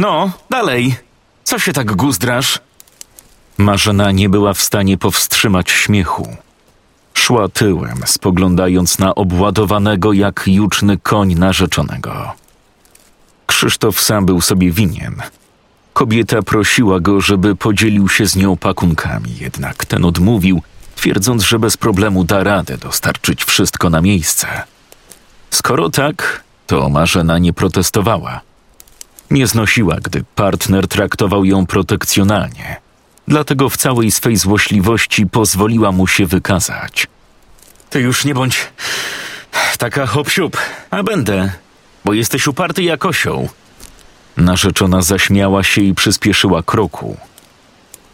No, dalej. Co się tak guzdrasz? Marzena nie była w stanie powstrzymać śmiechu. Szła tyłem, spoglądając na obładowanego jak juczny koń narzeczonego. Krzysztof sam był sobie winien. Kobieta prosiła go, żeby podzielił się z nią pakunkami, jednak ten odmówił, twierdząc, że bez problemu da radę dostarczyć wszystko na miejsce. Skoro tak, to Marzena nie protestowała. Nie znosiła, gdy partner traktował ją protekcjonalnie. Dlatego w całej swej złośliwości pozwoliła mu się wykazać. Ty już nie bądź taka hop a będę, bo jesteś uparty jak osioł. Narzeczona zaśmiała się i przyspieszyła kroku.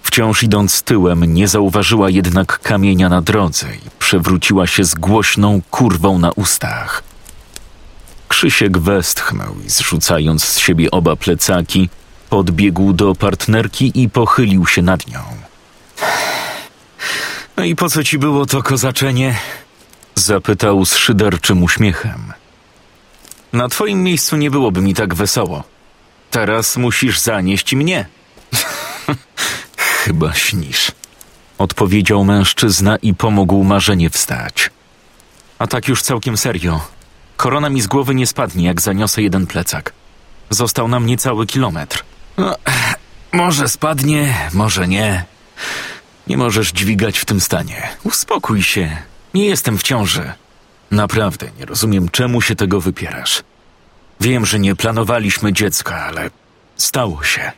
Wciąż idąc tyłem, nie zauważyła jednak kamienia na drodze i przewróciła się z głośną kurwą na ustach. Krzysiek westchnął i zrzucając z siebie oba plecaki, podbiegł do partnerki i pochylił się nad nią. No i po co ci było to kozaczenie? Zapytał z szyderczym uśmiechem. Na twoim miejscu nie byłoby mi tak wesoło. Teraz musisz zanieść mnie. Chyba śnisz. Odpowiedział mężczyzna i pomógł marzenie wstać. A tak już całkiem serio. Korona mi z głowy nie spadnie, jak zaniosę jeden plecak. Został nam niecały kilometr. No, może spadnie, może nie. Nie możesz dźwigać w tym stanie. Uspokój się. Nie jestem w ciąży. Naprawdę nie rozumiem, czemu się tego wypierasz. Wiem, że nie planowaliśmy dziecka, ale stało się.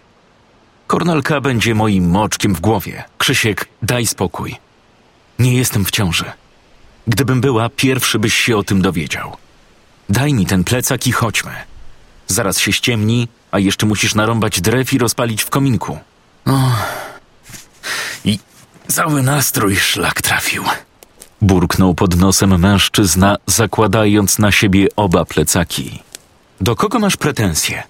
Kornelka będzie moim moczkiem w głowie. Krzysiek, daj spokój. Nie jestem w ciąży. Gdybym była, pierwszy byś się o tym dowiedział. Daj mi ten plecak i chodźmy. Zaraz się ściemni, a jeszcze musisz narąbać drew i rozpalić w kominku. O. I cały nastrój szlak trafił. Burknął pod nosem mężczyzna, zakładając na siebie oba plecaki. Do kogo masz pretensje?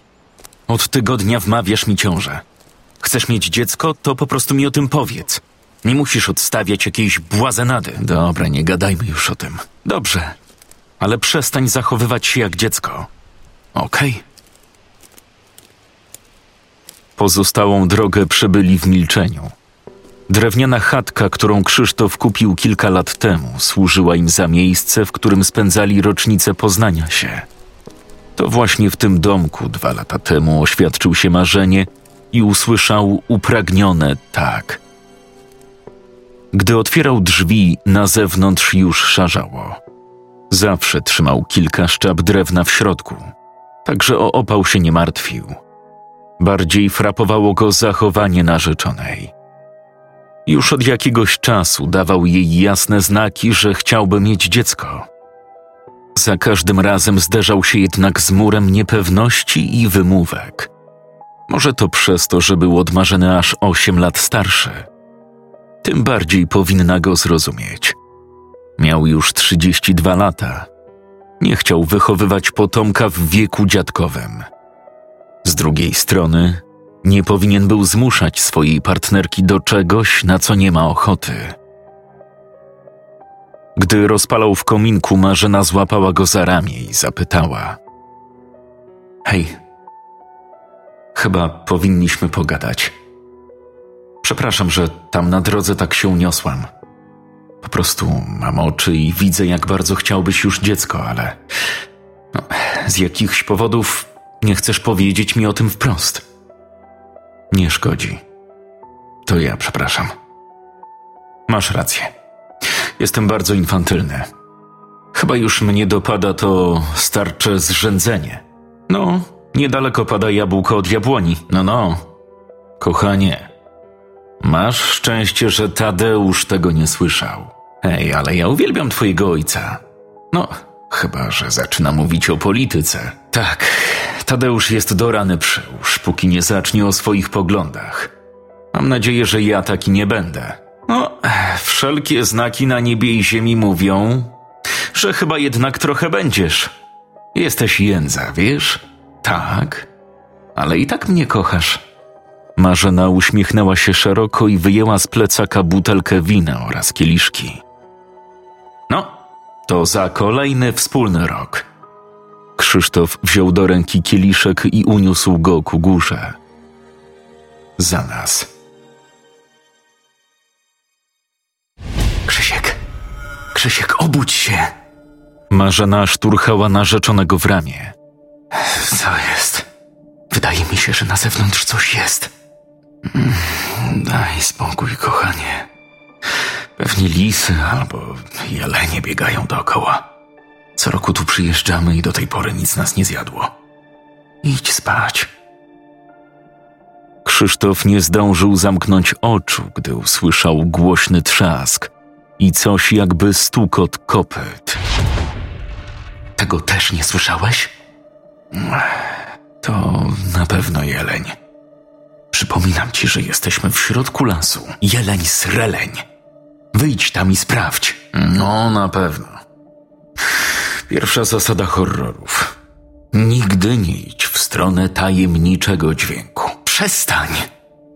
Od tygodnia wmawiasz mi ciążę. Chcesz mieć dziecko, to po prostu mi o tym powiedz. Nie musisz odstawiać jakiejś błazenady. Dobra, nie gadajmy już o tym. Dobrze, ale przestań zachowywać się jak dziecko. Okej? Okay? Pozostałą drogę przebyli w milczeniu. Drewniana chatka, którą Krzysztof kupił kilka lat temu, służyła im za miejsce, w którym spędzali rocznicę poznania się. To właśnie w tym domku dwa lata temu oświadczył się marzenie i usłyszał upragnione tak. Gdy otwierał drzwi, na zewnątrz już szarzało. Zawsze trzymał kilka szczap drewna w środku, także o opał się nie martwił. Bardziej frapowało go zachowanie narzeczonej. Już od jakiegoś czasu dawał jej jasne znaki, że chciałby mieć dziecko. Za każdym razem zderzał się jednak z murem niepewności i wymówek. Może to przez to, że był odmarzony aż osiem lat starszy. Tym bardziej powinna go zrozumieć. Miał już 32 lata. Nie chciał wychowywać potomka w wieku dziadkowym. Z drugiej strony, nie powinien był zmuszać swojej partnerki do czegoś, na co nie ma ochoty. Gdy rozpalał w kominku, Marzena złapała go za ramię i zapytała: Hej, chyba powinniśmy pogadać. Przepraszam, że tam na drodze tak się uniosłam. Po prostu mam oczy i widzę, jak bardzo chciałbyś już dziecko, ale no, z jakichś powodów nie chcesz powiedzieć mi o tym wprost. Nie szkodzi. To ja przepraszam. Masz rację. Jestem bardzo infantylny. Chyba już mnie dopada to starcze zrzędzenie. No, niedaleko pada jabłko od jabłoni. No, no. Kochanie, masz szczęście, że Tadeusz tego nie słyszał. Ej, ale ja uwielbiam twojego ojca. No, chyba, że zaczyna mówić o polityce. Tak, Tadeusz jest do rany przyłóż, póki nie zacznie o swoich poglądach. Mam nadzieję, że ja taki nie będę. No, wszelkie znaki na niebie i ziemi mówią, że chyba jednak trochę będziesz. Jesteś jędza, wiesz? Tak, ale i tak mnie kochasz. Marzena uśmiechnęła się szeroko i wyjęła z plecaka butelkę wina oraz kieliszki. To za kolejny wspólny rok. Krzysztof wziął do ręki kieliszek i uniósł go ku górze. Za nas. Krzysiek, Krzysiek, obudź się. Marzena szturchała narzeczonego w ramię. Co jest? Wydaje mi się, że na zewnątrz coś jest. Mm, Daj spokój, kochanie. Pewnie lisy albo jelenie biegają dookoła. Co roku tu przyjeżdżamy i do tej pory nic nas nie zjadło. Idź spać. Krzysztof nie zdążył zamknąć oczu, gdy usłyszał głośny trzask i coś jakby stukot kopyt. Tego też nie słyszałeś? To na pewno jeleń. Przypominam ci, że jesteśmy w środku lasu. Jeleń sreleń. Wyjdź tam i sprawdź. No, na pewno. Pierwsza zasada horrorów. Nigdy nie idź w stronę tajemniczego dźwięku. Przestań!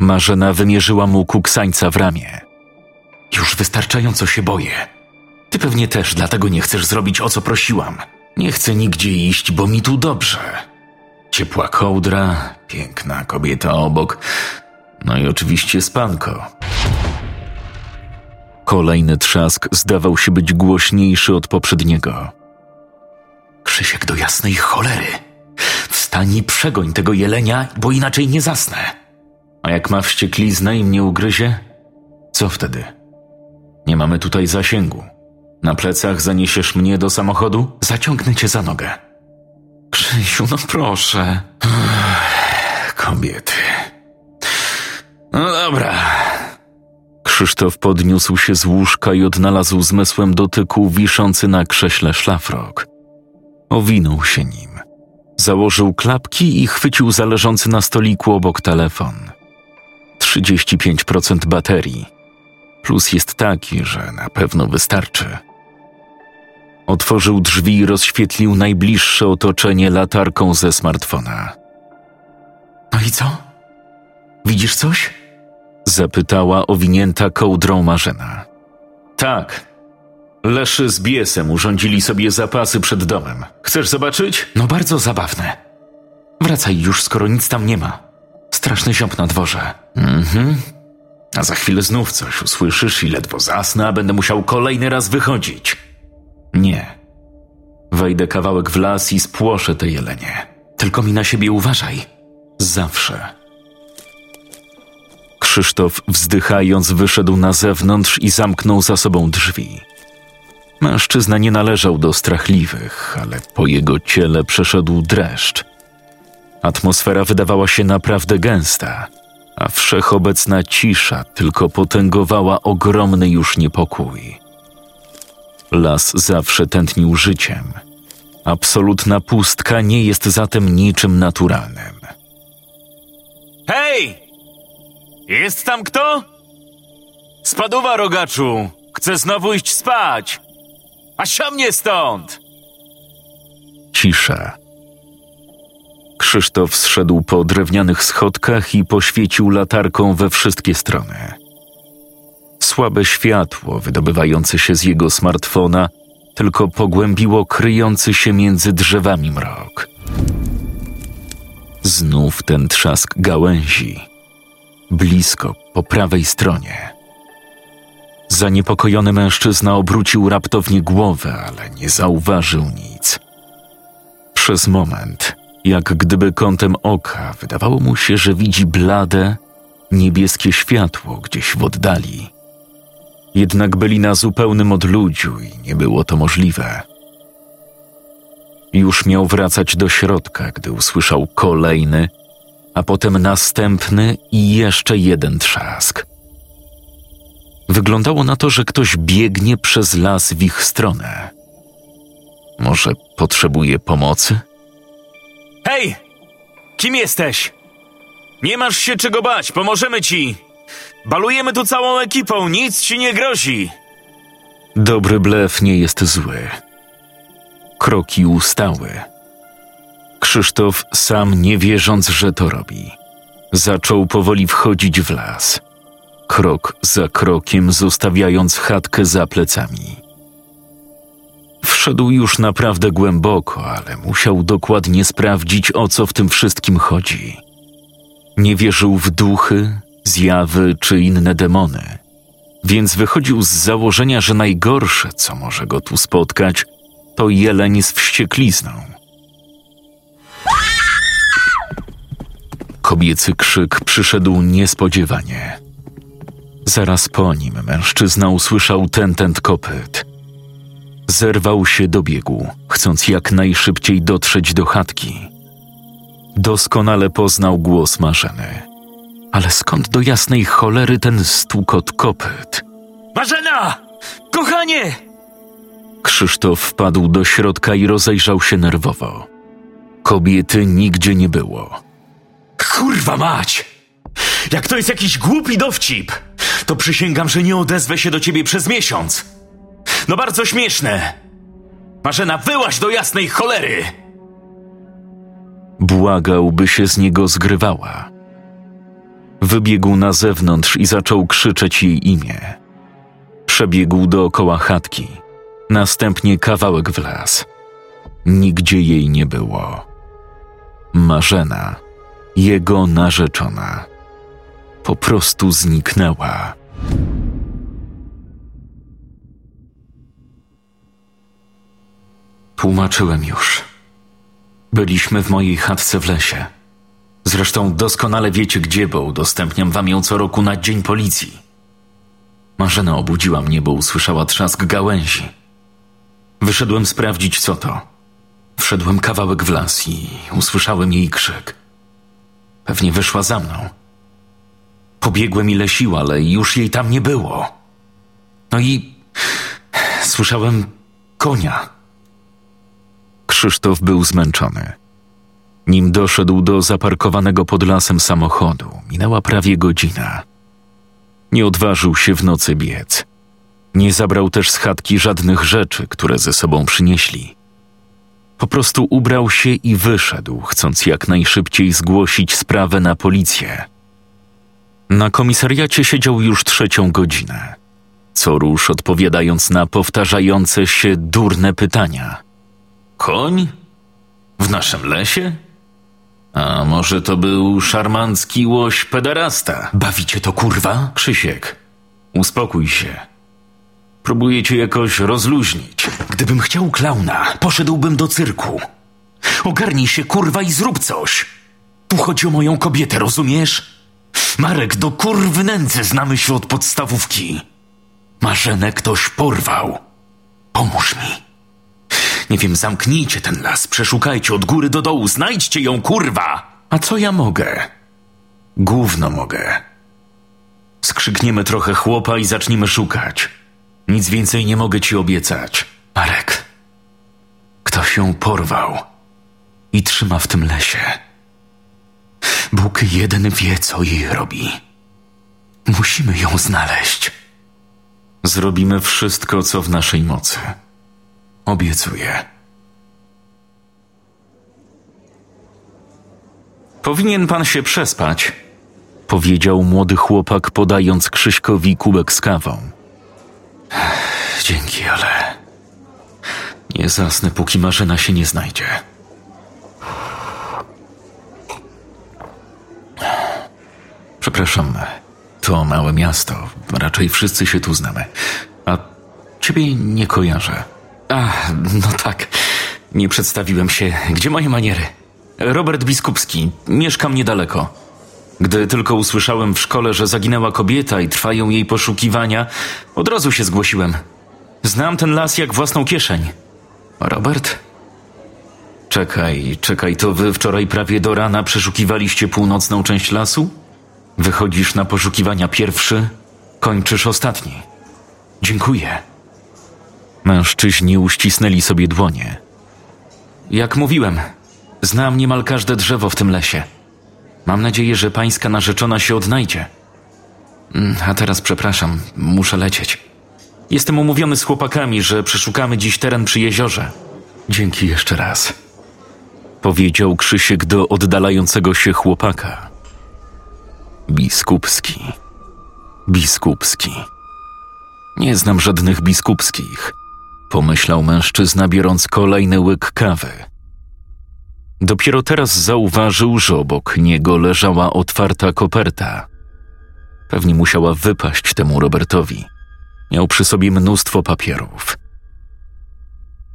Marzena wymierzyła mu kuksańca w ramię. Już wystarczająco się boję. Ty pewnie też dlatego nie chcesz zrobić o co prosiłam. Nie chcę nigdzie iść, bo mi tu dobrze. Ciepła kołdra, piękna kobieta obok, no i oczywiście spanko. Kolejny trzask zdawał się być głośniejszy od poprzedniego. Krzysiek do jasnej cholery. Wstań i przegoń tego jelenia, bo inaczej nie zasnę. A jak ma wściekliznę i mnie ugryzie? Co wtedy? Nie mamy tutaj zasięgu. Na plecach zaniesiesz mnie do samochodu? Zaciągnę cię za nogę. Krzysiu, no proszę. Kobiety. No dobra. Krzysztof podniósł się z łóżka i odnalazł zmysłem dotyku wiszący na krześle szlafrok. Owinął się nim. Założył klapki i chwycił zależący na stoliku obok telefon. 35% baterii. Plus jest taki, że na pewno wystarczy. Otworzył drzwi i rozświetlił najbliższe otoczenie latarką ze smartfona. No i co? Widzisz coś? Zapytała owinięta kołdrą Marzena. Tak. Leszy z biesem urządzili sobie zapasy przed domem. Chcesz zobaczyć? No bardzo zabawne. Wracaj już, skoro nic tam nie ma. Straszny ziąb na dworze. Mhm. A za chwilę znów coś usłyszysz i ledwo zasnę, a będę musiał kolejny raz wychodzić. Nie. Wejdę kawałek w las i spłoszę te jelenie. Tylko mi na siebie uważaj. Zawsze. Krzysztof, wzdychając, wyszedł na zewnątrz i zamknął za sobą drzwi. Mężczyzna nie należał do strachliwych, ale po jego ciele przeszedł dreszcz. Atmosfera wydawała się naprawdę gęsta, a wszechobecna cisza tylko potęgowała ogromny już niepokój. Las zawsze tętnił życiem. Absolutna pustka nie jest zatem niczym naturalnym. Hej! Jest tam kto? Spaduwa, rogaczu! Chcę znowu iść spać! A siomnie stąd! Cisza. Krzysztof zszedł po drewnianych schodkach i poświecił latarką we wszystkie strony. Słabe światło wydobywające się z jego smartfona tylko pogłębiło kryjący się między drzewami mrok. Znów ten trzask gałęzi. Blisko, po prawej stronie. Zaniepokojony mężczyzna obrócił raptownie głowę, ale nie zauważył nic. Przez moment, jak gdyby kątem oka, wydawało mu się, że widzi blade, niebieskie światło gdzieś w oddali. Jednak byli na zupełnym odludziu i nie było to możliwe. Już miał wracać do środka, gdy usłyszał kolejny, a potem następny i jeszcze jeden trzask. Wyglądało na to, że ktoś biegnie przez las w ich stronę. Może potrzebuje pomocy? Hej! Kim jesteś? Nie masz się czego bać, pomożemy ci! Balujemy tu całą ekipą, nic ci nie grozi! Dobry blef nie jest zły. Kroki ustały. Krzysztof, sam nie wierząc, że to robi, zaczął powoli wchodzić w las. Krok za krokiem, zostawiając chatkę za plecami. W Szedł już naprawdę głęboko, ale musiał dokładnie sprawdzić, o co w tym wszystkim chodzi. Nie wierzył w duchy, zjawy czy inne demony, więc wychodził z założenia, że najgorsze, co może go tu spotkać, to jeleń z wścieklizną. Kobiecy krzyk przyszedł niespodziewanie. Zaraz po nim mężczyzna usłyszał tentent kopyt. Zerwał się do biegu, chcąc jak najszybciej dotrzeć do chatki. Doskonale poznał głos Marzeny. Ale skąd do jasnej cholery ten stukot kopyt? Marzena! Kochanie! Krzysztof wpadł do środka i rozejrzał się nerwowo. Kobiety nigdzie nie było. Kurwa mać! Jak to jest jakiś głupi dowcip, to przysięgam, że nie odezwę się do ciebie przez miesiąc. No bardzo śmieszne. Marzena, wyłaź do jasnej cholery! Błagał, by się z niego zgrywała. Wybiegł na zewnątrz i zaczął krzyczeć jej imię. Przebiegł dookoła chatki, następnie kawałek w las. Nigdzie jej nie było. Marzena, jego narzeczona, po prostu zniknęła. Tłumaczyłem już. Byliśmy w mojej chatce w lesie. Zresztą doskonale wiecie gdzie, bo udostępniam wam ją co roku na dzień policji. Marzena obudziła mnie, bo usłyszała trzask gałęzi. Wyszedłem sprawdzić, co to. Wszedłem kawałek w las i usłyszałem jej krzyk. Pewnie wyszła za mną. Pobiegłem ile sił, ale już jej tam nie było. No i słyszałem konia. Krzysztof był zmęczony. Nim doszedł do zaparkowanego pod lasem samochodu, minęła prawie godzina. Nie odważył się w nocy biec. Nie zabrał też z chatki żadnych rzeczy, które ze sobą przynieśli. Po prostu ubrał się i wyszedł, chcąc jak najszybciej zgłosić sprawę na policję. Na komisariacie siedział już trzecią godzinę, co rusz odpowiadając na powtarzające się durne pytania. Koń? W naszym lesie? A może to był szarmancki łoś pederasta? Bawicie to kurwa? Krzysiek, uspokój się. Próbuję cię jakoś rozluźnić. Gdybym chciał klauna, poszedłbym do cyrku. Ogarnij się kurwa i zrób coś. Tu chodzi o moją kobietę, rozumiesz? Marek, do kurwy nędzy znamy się od podstawówki. Marzenę ktoś porwał. Pomóż mi. Nie wiem, zamknijcie ten las, przeszukajcie od góry do dołu, znajdźcie ją, kurwa! A co ja mogę? Gówno mogę. Skrzykniemy trochę chłopa i zaczniemy szukać. Nic więcej nie mogę ci obiecać. Marek, ktoś ją porwał i trzyma w tym lesie. Bóg jeden wie, co jej robi. Musimy ją znaleźć. Zrobimy wszystko, co w naszej mocy. Obiecuję. Powinien pan się przespać, powiedział młody chłopak, podając Krzyśkowi kubek z kawą. Dzięki, ale nie zasnę, póki Marzena się nie znajdzie. Przepraszam, to małe miasto. Raczej wszyscy się tu znamy. A ciebie nie kojarzę. A, no tak. Nie przedstawiłem się. Gdzie moje maniery? Robert Biskupski. Mieszkam niedaleko. Gdy tylko usłyszałem w szkole, że zaginęła kobieta i trwają jej poszukiwania, od razu się zgłosiłem. Znam ten las jak własną kieszeń. Robert? Czekaj, czekaj, to wy wczoraj prawie do rana przeszukiwaliście północną część lasu? Wychodzisz na poszukiwania pierwszy, kończysz ostatni. Dziękuję. Mężczyźni uścisnęli sobie dłonie. Jak mówiłem, znam niemal każde drzewo w tym lesie. Mam nadzieję, że pańska narzeczona się odnajdzie. Mm, A teraz przepraszam, muszę lecieć. Jestem umówiony z chłopakami, że przeszukamy dziś teren przy jeziorze. Dzięki jeszcze raz. Powiedział Krzysiek do oddalającego się chłopaka. pomyślał mężczyzna, biorąc kolejny łyk kawy. Dopiero teraz zauważył, że obok niego leżała otwarta koperta. Pewnie musiała wypaść temu Robertowi. Miał przy sobie mnóstwo papierów.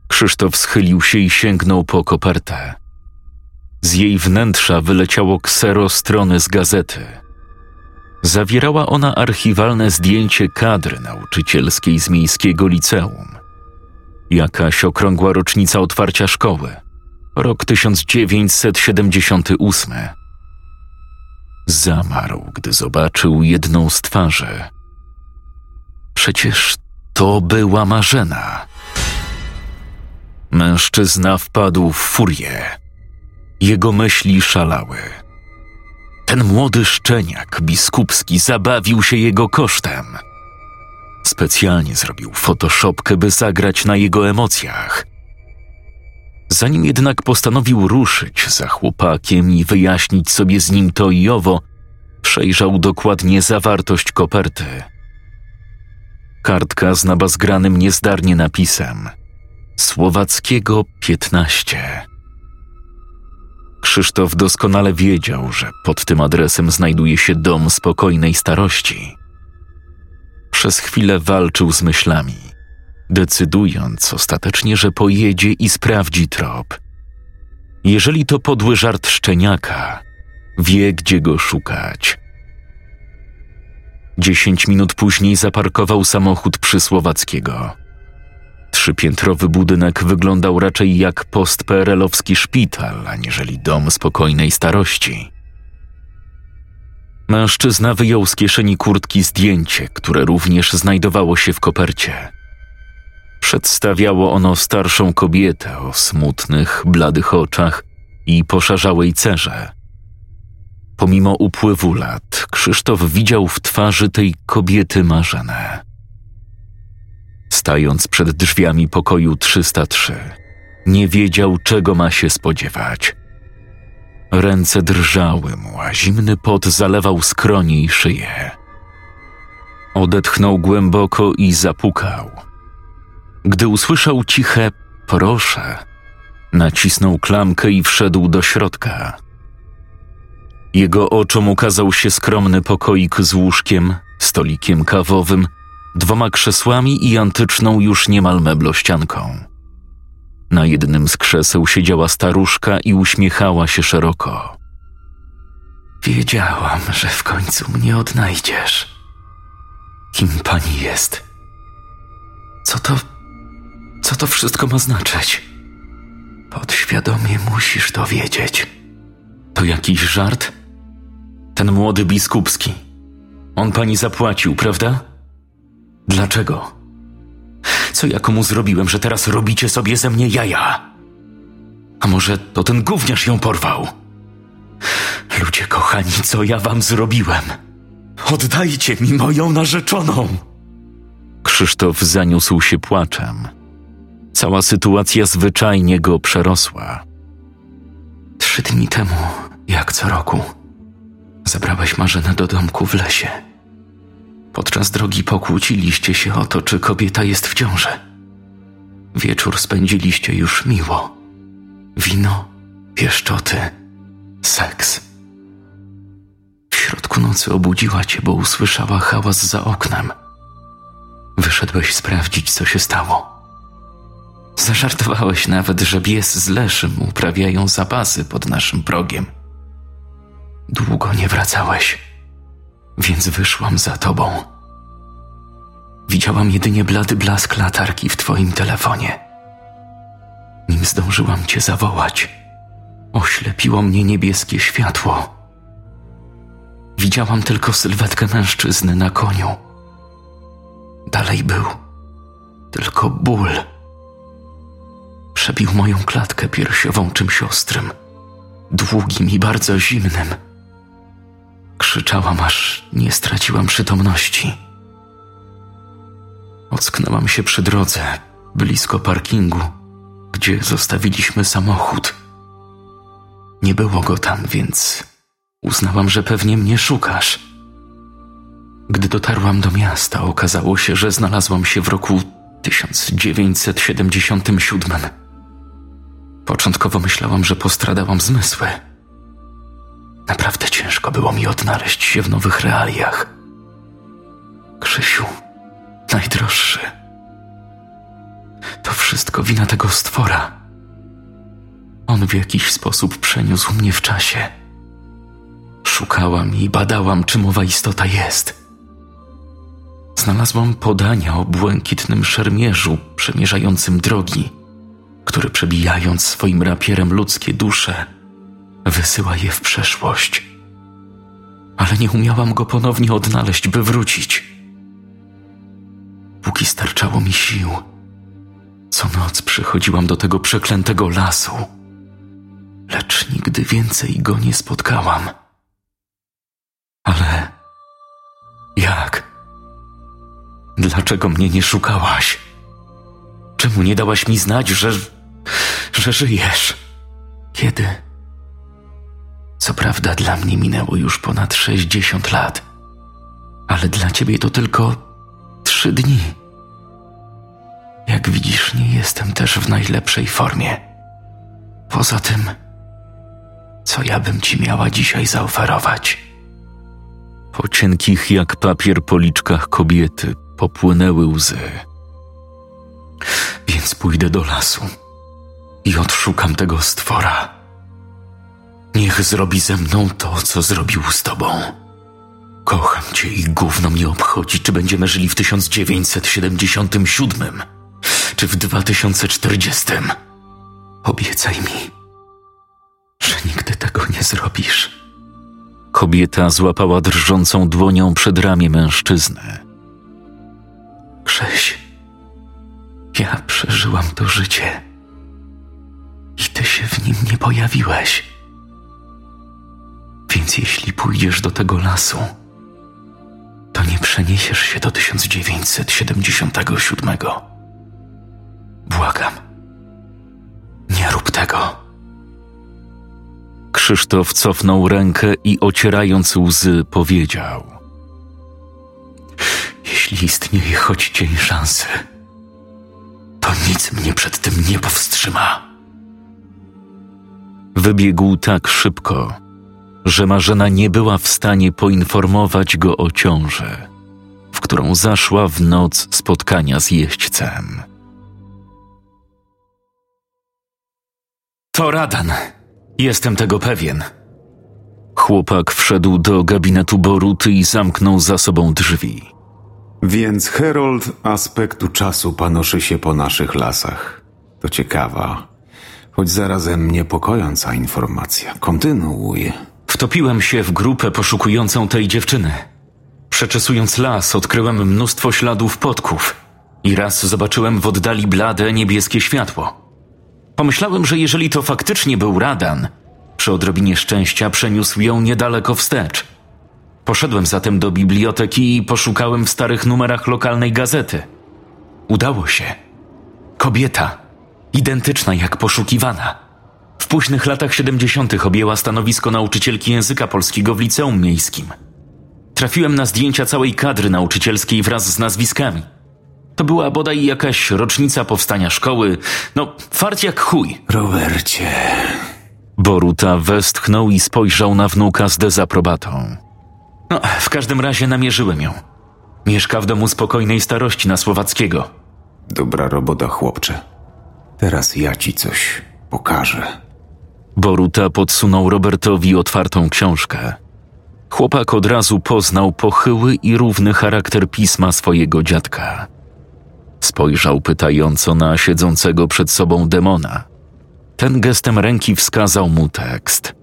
Krzysztof schylił się i sięgnął po kopertę. Z jej wnętrza wyleciało ksero strony z gazety. Zawierała ona archiwalne zdjęcie kadry nauczycielskiej z miejskiego liceum. Jakaś okrągła rocznica otwarcia szkoły. Rok 1978. Zamarł, gdy zobaczył jedną z twarzy. Przecież to była Marzena. Mężczyzna wpadł w furię. Jego myśli szalały. Ten młody szczeniak biskupski zabawił się jego kosztem. Specjalnie zrobił photoshopkę, by zagrać na jego emocjach. Zanim jednak postanowił ruszyć za chłopakiem i wyjaśnić sobie z nim to i owo, przejrzał dokładnie zawartość koperty. Kartka z nabazgranym niezdarnie napisem Słowackiego 15. Krzysztof doskonale wiedział, że pod tym adresem znajduje się dom spokojnej starości. Przez chwilę walczył z myślami, decydując ostatecznie, że pojedzie i sprawdzi trop. Jeżeli to podły żart szczeniaka, wie gdzie go szukać. Dziesięć minut później zaparkował samochód przy Słowackiego. Trzypiętrowy budynek wyglądał raczej jak post-PRL-owski szpital, aniżeli dom spokojnej starości. Mężczyzna wyjął z kieszeni kurtki zdjęcie, które również znajdowało się w kopercie. Przedstawiało ono starszą kobietę o smutnych, bladych oczach i poszarzałej cerze. Pomimo upływu lat, Krzysztof widział w twarzy tej kobiety marzenę. Stając przed drzwiami pokoju 303, nie wiedział, czego ma się spodziewać. Ręce drżały mu, a zimny pot zalewał skronie i szyję. Odetchnął głęboko i zapukał. Gdy usłyszał ciche proszę, nacisnął klamkę i wszedł do środka. Jego oczom ukazał się skromny pokoik z łóżkiem, stolikiem kawowym dwoma krzesłami i antyczną już niemal meblościanką. Na jednym z krzeseł siedziała staruszka i uśmiechała się szeroko. Wiedziałam, że w końcu mnie odnajdziesz. Kim pani jest? Co to. Co to wszystko ma znaczyć? Podświadomie musisz to wiedzieć. To jakiś żart? Ten młody biskupski. On pani zapłacił, prawda? Dlaczego? Co ja komu zrobiłem, że teraz robicie sobie ze mnie jaja? A może to ten gówniarz ją porwał? Ludzie kochani, co ja wam zrobiłem? Oddajcie mi moją narzeczoną! Krzysztof zaniósł się płaczem. Cała sytuacja zwyczajnie go przerosła. Trzy dni temu, jak co roku, zabrałeś Marzenę do domku w lesie. Podczas drogi pokłóciliście się o to, czy kobieta jest w ciąży. Wieczór spędziliście już miło. Wino, pieszczoty, seks. W środku nocy obudziła cię, bo usłyszała hałas za oknem. Wyszedłeś sprawdzić, co się stało. Zażartowałeś nawet, że bies z Leszym uprawiają zapasy pod naszym progiem. Długo nie wracałeś więc wyszłam za tobą. Widziałam jedynie blady blask latarki w twoim telefonie. Nim zdążyłam cię zawołać, oślepiło mnie niebieskie światło. Widziałam tylko sylwetkę mężczyzny na koniu. Dalej był tylko ból. Przebił moją klatkę piersiową czymś ostrym, długim i bardzo zimnym. Krzyczałam, aż nie straciłam przytomności. Ocknęłam się przy drodze, blisko parkingu, gdzie zostawiliśmy samochód. Nie było go tam, więc uznałam, że pewnie mnie szukasz. Gdy dotarłam do miasta, okazało się, że znalazłam się w roku 1977. Początkowo myślałam, że postradałam zmysły. Naprawdę ciężko było mi odnaleźć się w nowych realiach. Krzysiu, najdroższy. To wszystko wina tego stwora. On w jakiś sposób przeniósł mnie w czasie. Szukałam i badałam, czym owa istota jest. Znalazłam podania o błękitnym szermierzu przemierzającym drogi, który przebijając swoim rapierem ludzkie dusze, wysyła je w przeszłość. Ale nie umiałam go ponownie odnaleźć, by wrócić. Póki starczało mi sił, co noc przychodziłam do tego przeklętego lasu, lecz nigdy więcej go nie spotkałam. Ale jak? Dlaczego mnie nie szukałaś? Czemu nie dałaś mi znać, że. że żyjesz? Kiedy? Co prawda, dla mnie minęło już ponad sześćdziesiąt lat, ale dla ciebie to tylko trzy dni. Jak widzisz, nie jestem też w najlepszej formie. Poza tym, co ja bym ci miała dzisiaj zaoferować? Po cienkich jak papier policzkach kobiety popłynęły łzy. Więc pójdę do lasu i odszukam tego stwora. Niech zrobi ze mną to, co zrobił z tobą. Kocham cię i gówno mnie obchodzi, czy będziemy żyli w 1977 czy w 2040. Obiecaj mi, że nigdy tego nie zrobisz. Kobieta złapała drżącą dłonią przed ramię mężczyzny. Krzyś, ja przeżyłam to życie i ty się w nim nie pojawiłeś. Więc jeśli pójdziesz do tego lasu, to nie przeniesiesz się do 1977. Błagam, nie rób tego. Krzysztof cofnął rękę i ocierając łzy powiedział: Jeśli istnieje choć cień szansy, to nic mnie przed tym nie powstrzyma. Wybiegł tak szybko, że Marzena nie była w stanie poinformować go o ciąży, w którą zaszła w noc spotkania z jeźdźcem. To Radan. Jestem tego pewien. Chłopak wszedł do gabinetu Boruty i zamknął za sobą drzwi. Więc Herold aspektu czasu panoszy się po naszych lasach. To ciekawa, choć zarazem niepokojąca informacja. Kontynuuj. Wtopiłem się w grupę poszukującą tej dziewczyny. Przeczesując las, odkryłem mnóstwo śladów podków i raz zobaczyłem w oddali blade niebieskie światło. Pomyślałem, że jeżeli to faktycznie był Radan, przy odrobinie szczęścia przeniósł ją niedaleko wstecz. Poszedłem zatem do biblioteki i poszukałem w starych numerach lokalnej gazety. Udało się. Kobieta, identyczna jak poszukiwana. W późnych latach 70. objęła stanowisko nauczycielki języka polskiego w liceum miejskim. Trafiłem na zdjęcia całej kadry nauczycielskiej wraz z nazwiskami. To była bodaj jakaś rocznica powstania szkoły. No, fart jak chuj. Robercie. Boruta westchnął i spojrzał na wnuka z dezaprobatą. No, w każdym razie namierzyłem ją. Mieszka w domu spokojnej starości na Słowackiego. Dobra robota, chłopcze. Teraz ja ci coś pokażę. Boruta podsunął Robertowi otwartą książkę. Chłopak od razu poznał pochyły i równy charakter pisma swojego dziadka. Spojrzał pytająco na siedzącego przed sobą demona. Ten gestem ręki wskazał mu tekst.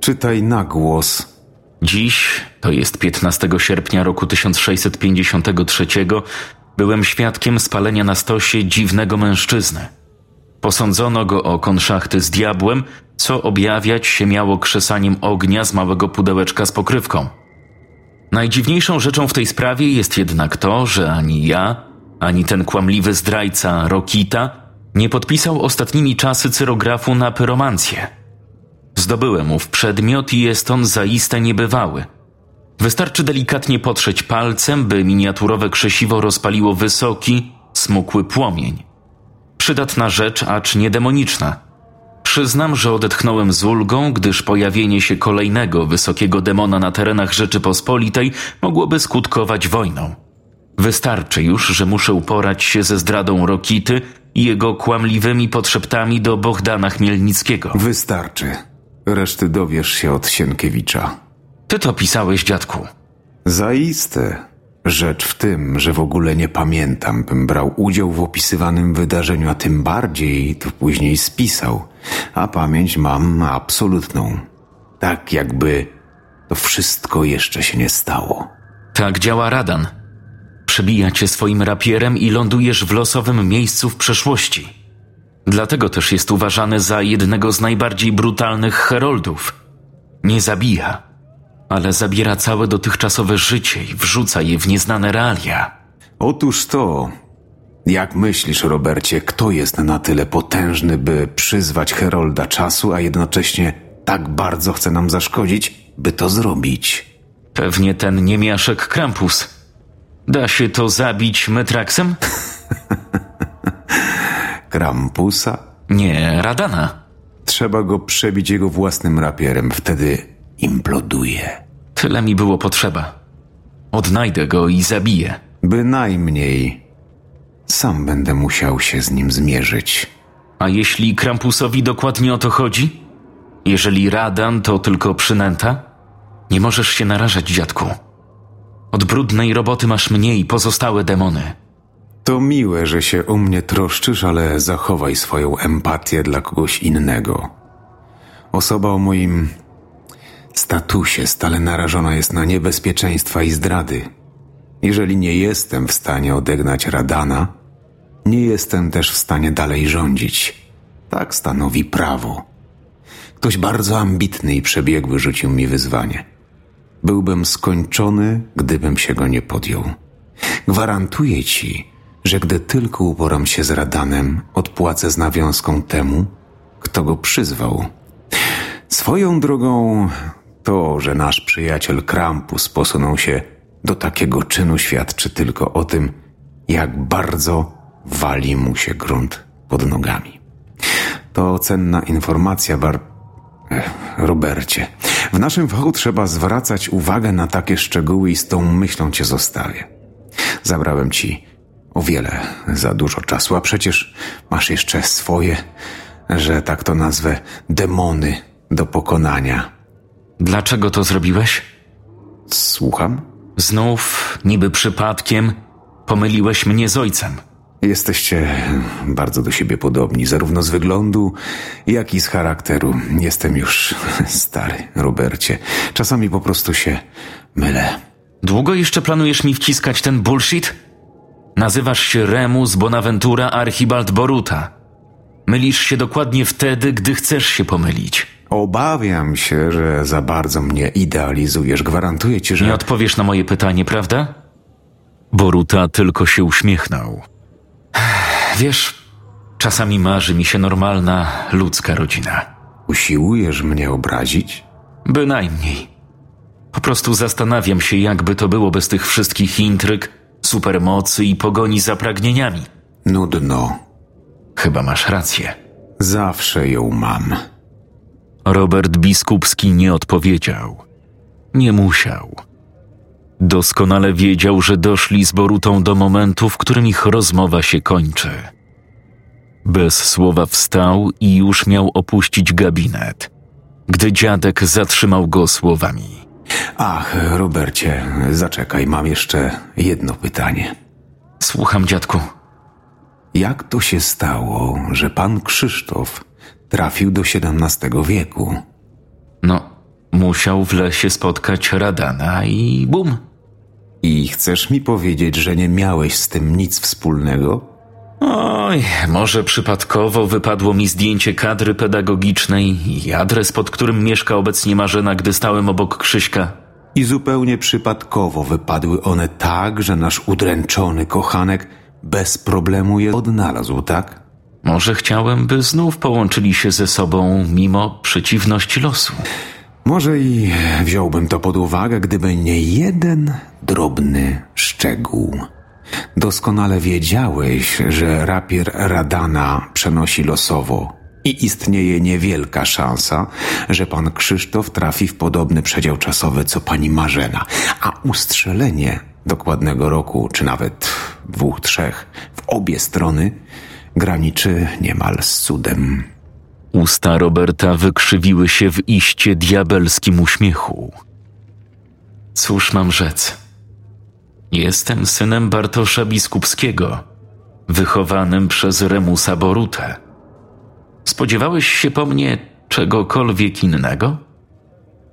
Czytaj na głos. Dziś, to jest 15 sierpnia roku 1653, byłem świadkiem spalenia na stosie dziwnego mężczyzny. Posądzono go o konszachty z diabłem, co objawiać się miało krzesaniem ognia z małego pudełeczka z pokrywką. Najdziwniejszą rzeczą w tej sprawie jest jednak to, że ani ja, ani ten kłamliwy zdrajca Rokita nie podpisał ostatnimi czasy cyrografu na pyromancję. Zdobyłem ów przedmiot i jest on zaiste niebywały. Wystarczy delikatnie potrzeć palcem, by miniaturowe krzesiwo rozpaliło wysoki, smukły płomień. Przydatna rzecz, acz nie demoniczna. Przyznam, że odetchnąłem z ulgą, gdyż pojawienie się kolejnego wysokiego demona na terenach Rzeczypospolitej mogłoby skutkować wojną. Wystarczy już, że muszę uporać się ze zdradą Rokity i jego kłamliwymi podszeptami do Bohdana Chmielnickiego. Wystarczy. Reszty dowiesz się od Sienkiewicza. Ty to pisałeś, dziadku. Zaiste. Rzecz w tym, że w ogóle nie pamiętam, bym brał udział w opisywanym wydarzeniu, a tym bardziej to później spisał. A pamięć mam absolutną. Tak jakby to wszystko jeszcze się nie stało. Tak działa Radan. Przebija cię swoim rapierem i lądujesz w losowym miejscu w przeszłości. Dlatego też jest uważany za jednego z najbardziej brutalnych heroldów. Nie zabija, ale zabiera całe dotychczasowe życie i wrzuca je w nieznane realia. Otóż to. Jak myślisz, Robercie, kto jest na tyle potężny, by przyzwać Herolda czasu, a jednocześnie tak bardzo chce nam zaszkodzić, by to zrobić? Pewnie ten niemiaszek Krampus. Da się to zabić Metraksem? Krampusa? Nie, Radana. Trzeba go przebić jego własnym rapierem, wtedy imploduje. Tyle mi było potrzeba. Odnajdę go i zabiję. Bynajmniej. Sam będę musiał się z nim zmierzyć. A jeśli Krampusowi dokładnie o to chodzi? Jeżeli Radan to tylko przynęta? Nie możesz się narażać, dziadku. Od brudnej roboty masz mnie i pozostałe demony. To miłe, że się o mnie troszczysz, ale zachowaj swoją empatię dla kogoś innego. Osoba o moim statusie stale narażona jest na niebezpieczeństwa i zdrady. Jeżeli nie jestem w stanie odegnać Radana, nie jestem też w stanie dalej rządzić. Tak stanowi prawo. Ktoś bardzo ambitny i przebiegły rzucił mi wyzwanie. Byłbym skończony, gdybym się go nie podjął. Gwarantuję ci, że gdy tylko uporam się z Radanem, odpłacę z nawiązką temu, kto go przyzwał. Swoją drogą, to, że nasz przyjaciel Krampus posunął się do takiego czynu, świadczy tylko o tym, jak bardzo wali mu się grunt pod nogami. To cenna informacja, Bar... Ech, Robercie. W naszym fachu trzeba zwracać uwagę na takie szczegóły i z tą myślą cię zostawię. Zabrałem ci o wiele za dużo czasu, a przecież masz jeszcze swoje, że tak to nazwę, demony do pokonania. Dlaczego to zrobiłeś? Słucham? Znów, niby przypadkiem, pomyliłeś mnie z ojcem. Jesteście bardzo do siebie podobni, zarówno z wyglądu, jak i z charakteru. Jestem już stary, Robercie. Czasami po prostu się mylę. Długo jeszcze planujesz mi wciskać ten bullshit? Nazywasz się Remus Bonaventura Archibald Boruta. Mylisz się dokładnie wtedy, gdy chcesz się pomylić. Obawiam się, że za bardzo mnie idealizujesz. Gwarantuję ci, że. Nie odpowiesz na moje pytanie, prawda? Boruta tylko się uśmiechnął. Wiesz, czasami marzy mi się normalna, ludzka rodzina. Usiłujesz mnie obrazić? Bynajmniej. Po prostu zastanawiam się, jakby to było bez tych wszystkich intryg, supermocy i pogoni za pragnieniami. Nudno. Chyba masz rację. Zawsze ją mam. Robert Biskupski nie odpowiedział. Nie musiał. Doskonale wiedział, że doszli z Borutą do momentu, w którym ich rozmowa się kończy. Bez słowa wstał i już miał opuścić gabinet, gdy dziadek zatrzymał go słowami. Ach, Robercie, zaczekaj, mam jeszcze jedno pytanie. Słucham, dziadku. Jak to się stało, że pan Krzysztof trafił do XVII wieku? No, musiał w lesie spotkać Radana i bum. I chcesz mi powiedzieć, że nie miałeś z tym nic wspólnego? Oj, może przypadkowo wypadło mi zdjęcie kadry pedagogicznej i adres, pod którym mieszka obecnie Marzena, gdy stałem obok Krzyśka. I zupełnie przypadkowo wypadły one tak, że nasz udręczony kochanek bez problemu je odnalazł, tak? Może chciałem, by znów połączyli się ze sobą mimo przeciwności losu. Może i wziąłbym to pod uwagę, gdyby nie jeden drobny szczegół. Doskonale wiedziałeś, że rapier Radana przenosi losowo i istnieje niewielka szansa, że pan Krzysztof trafi w podobny przedział czasowy co pani Marzena, a ustrzelenie dokładnego roku, czy nawet dwóch, trzech, w obie strony graniczy niemal z cudem. Usta Roberta wykrzywiły się w iście diabelskim uśmiechu. Cóż mam rzec? Jestem synem Bartosza Biskupskiego, wychowanym przez Remusa Borutę. Spodziewałeś się po mnie czegokolwiek innego?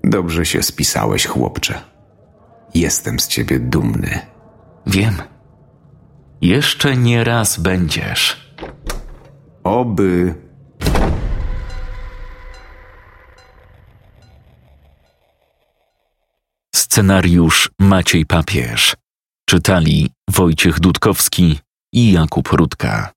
Dobrze się spisałeś, chłopcze. Jestem z ciebie dumny. Wiem. Jeszcze nie raz będziesz. Oby. Scenariusz Maciej Papież. Czytali Wojciech Dudkowski i Jakub Rudka.